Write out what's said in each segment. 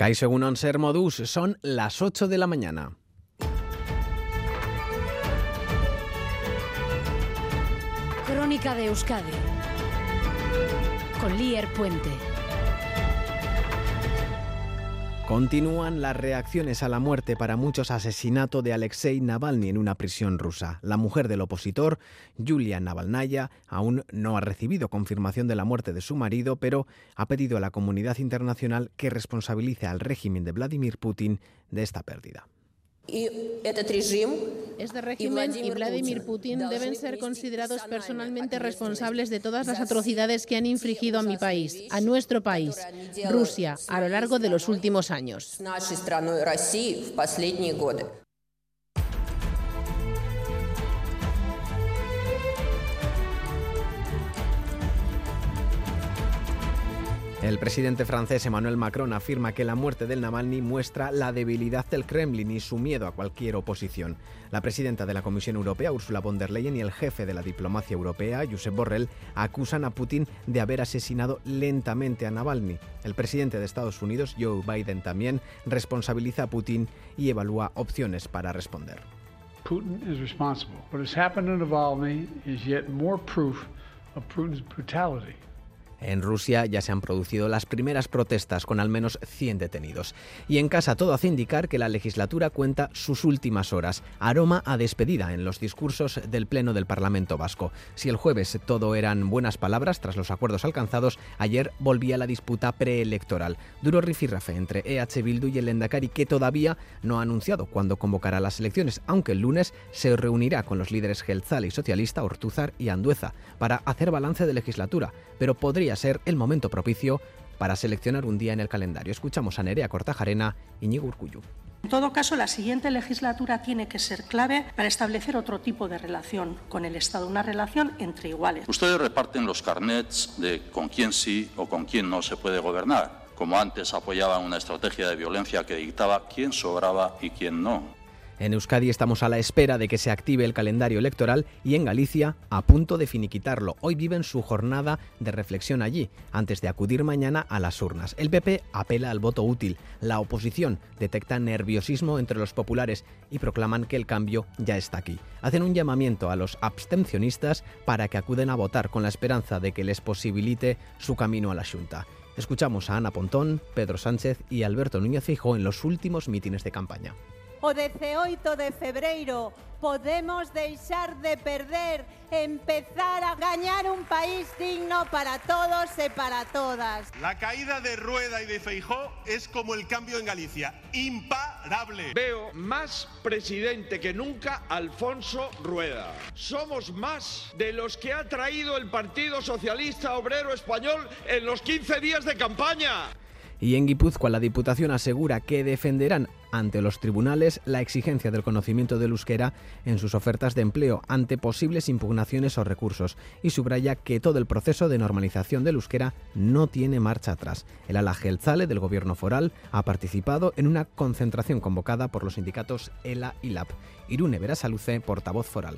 Kai según Ser Modus, son las 8 de la mañana. Crónica de Euskadi con Lier Puente. Continúan las reacciones a la muerte para muchos asesinato de Alexei Navalny en una prisión rusa. La mujer del opositor, Yulia Navalnaya, aún no ha recibido confirmación de la muerte de su marido, pero ha pedido a la comunidad internacional que responsabilice al régimen de Vladimir Putin de esta pérdida. Este régimen y Vladimir Putin deben ser considerados personalmente responsables de todas las atrocidades que han infligido a mi país, a nuestro país, Rusia, a lo largo de los últimos años. El presidente francés Emmanuel Macron afirma que la muerte del Navalny muestra la debilidad del Kremlin y su miedo a cualquier oposición. La presidenta de la Comisión Europea, Ursula von der Leyen, y el jefe de la diplomacia europea, Josep Borrell, acusan a Putin de haber asesinado lentamente a Navalny. El presidente de Estados Unidos, Joe Biden, también responsabiliza a Putin y evalúa opciones para responder. Putin is responsible. What has happened in Navalny is yet more proof of Putin's brutality. En Rusia ya se han producido las primeras protestas con al menos 100 detenidos. Y en casa todo hace indicar que la legislatura cuenta sus últimas horas. Aroma a despedida en los discursos del Pleno del Parlamento Vasco. Si el jueves todo eran buenas palabras tras los acuerdos alcanzados, ayer volvía la disputa preelectoral. Duro rifirrafe entre EH Bildu y el Endacari que todavía no ha anunciado cuándo convocará las elecciones, aunque el lunes se reunirá con los líderes Gelzal y Socialista, Ortúzar y Andueza, para hacer balance de legislatura. Pero podría ser el momento propicio para seleccionar un día en el calendario. Escuchamos a Nerea Cortajarena y Ñigo Urcuyu. En todo caso, la siguiente legislatura tiene que ser clave para establecer otro tipo de relación con el Estado, una relación entre iguales. Ustedes reparten los carnets de con quién sí o con quién no se puede gobernar, como antes apoyaban una estrategia de violencia que dictaba quién sobraba y quién no. En Euskadi estamos a la espera de que se active el calendario electoral y en Galicia a punto de finiquitarlo. Hoy viven su jornada de reflexión allí, antes de acudir mañana a las urnas. El PP apela al voto útil. La oposición detecta nerviosismo entre los populares y proclaman que el cambio ya está aquí. Hacen un llamamiento a los abstencionistas para que acuden a votar con la esperanza de que les posibilite su camino a la Junta. Escuchamos a Ana Pontón, Pedro Sánchez y Alberto Núñez Fijo en los últimos mítines de campaña. O 18 de febreiro podemos deixar de perder, empezar a gañar un país digno para todos e para todas. La caída de Rueda y de Feijó es como el cambio en Galicia, imparable. Veo más presidente que nunca Alfonso Rueda. Somos más de los que ha traído el Partido Socialista Obrero Español en los 15 días de campaña. Y en Guipúzcoa la Diputación asegura que defenderán ante los tribunales la exigencia del conocimiento del euskera en sus ofertas de empleo ante posibles impugnaciones o recursos y subraya que todo el proceso de normalización del euskera no tiene marcha atrás. El ala Gelzale del gobierno foral ha participado en una concentración convocada por los sindicatos ELA y LAP. Irune Verasaluce, portavoz foral.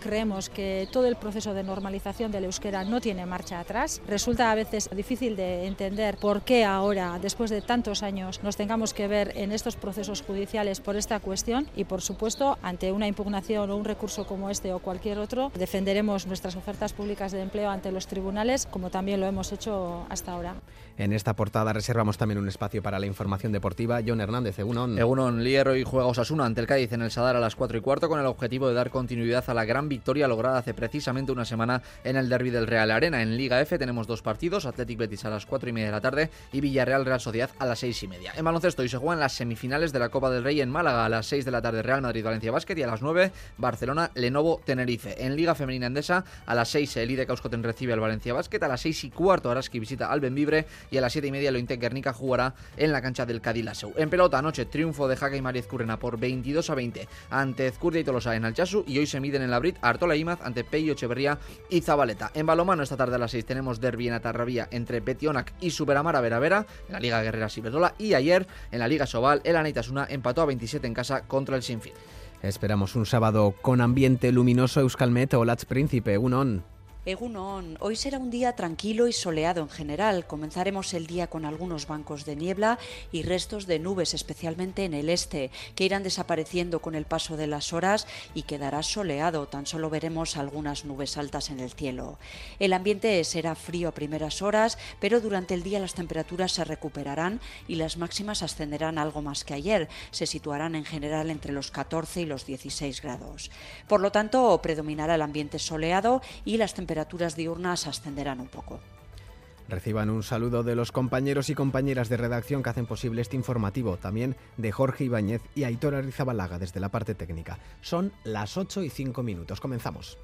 Creemos que todo el proceso de normalización del euskera no tiene marcha atrás. Resulta a veces difícil de entender por qué ahora, después de tantos años, nos tengamos que ver en estos procesos judiciales por esta cuestión y, por supuesto, ante una impugnación o un recurso como este o cualquier otro, defenderemos nuestras ofertas públicas de empleo ante los tribunales, como también lo hemos hecho hasta ahora. En esta portada reservamos también un espacio para la información deportiva. John Hernández, Egunon. Egunon, Liero y juega Osasuna ante el Cádiz en el Sadar a las 4 y cuarto con el objetivo de dar continuidad a la gran victoria lograda hace precisamente una semana en el derby del Real Arena. En Liga F tenemos dos partidos, Athletic Betis a las 4 y media de la tarde y Villarreal Real Sociedad a las 6 y media. En baloncesto hoy se juegan las semifinales de la Copa del Rey en Málaga a las 6 de la tarde Real Madrid Valencia Basket y a las 9 Barcelona Lenovo Tenerife. En Liga Femenina Endesa a las 6 el IDE Causcoten recibe al Valencia Basket, a las 6 y cuarto Araski visita al Benvibre y a las 7 y media lo Guernica jugará en la cancha del Cadilaseu. En pelota anoche triunfo de Jaca y Mariez Currena por 22 a 20 ante Ezcurdia y Tolosa en Alchazu y hoy se miden en la Brit Artola Imaz ante Peyo Echeverría y Zabaleta. En balomano esta tarde a las 6 tenemos derbi en Atarrabía entre Petionac y Superamara Vera Vera en la Liga Guerrera Ciberdola y ayer en la Liga Sobal el Anaitasuna empató a 27 en casa contra el Sinfín. Esperamos un sábado con ambiente luminoso Euskalmet o Lats Príncipe, un on. Hoy será un día tranquilo y soleado en general. Comenzaremos el día con algunos bancos de niebla y restos de nubes, especialmente en el este, que irán desapareciendo con el paso de las horas y quedará soleado. Tan solo veremos algunas nubes altas en el cielo. El ambiente será frío a primeras horas, pero durante el día las temperaturas se recuperarán y las máximas ascenderán algo más que ayer. Se situarán en general entre los 14 y los 16 grados. Por lo tanto, predominará el ambiente soleado y las temperaturas diurnas ascenderán un poco. Reciban un saludo de los compañeros y compañeras de redacción que hacen posible este informativo, también de Jorge Ibáñez y Aitor Arizabalaga desde la parte técnica. Son las 8 y 5 minutos. Comenzamos.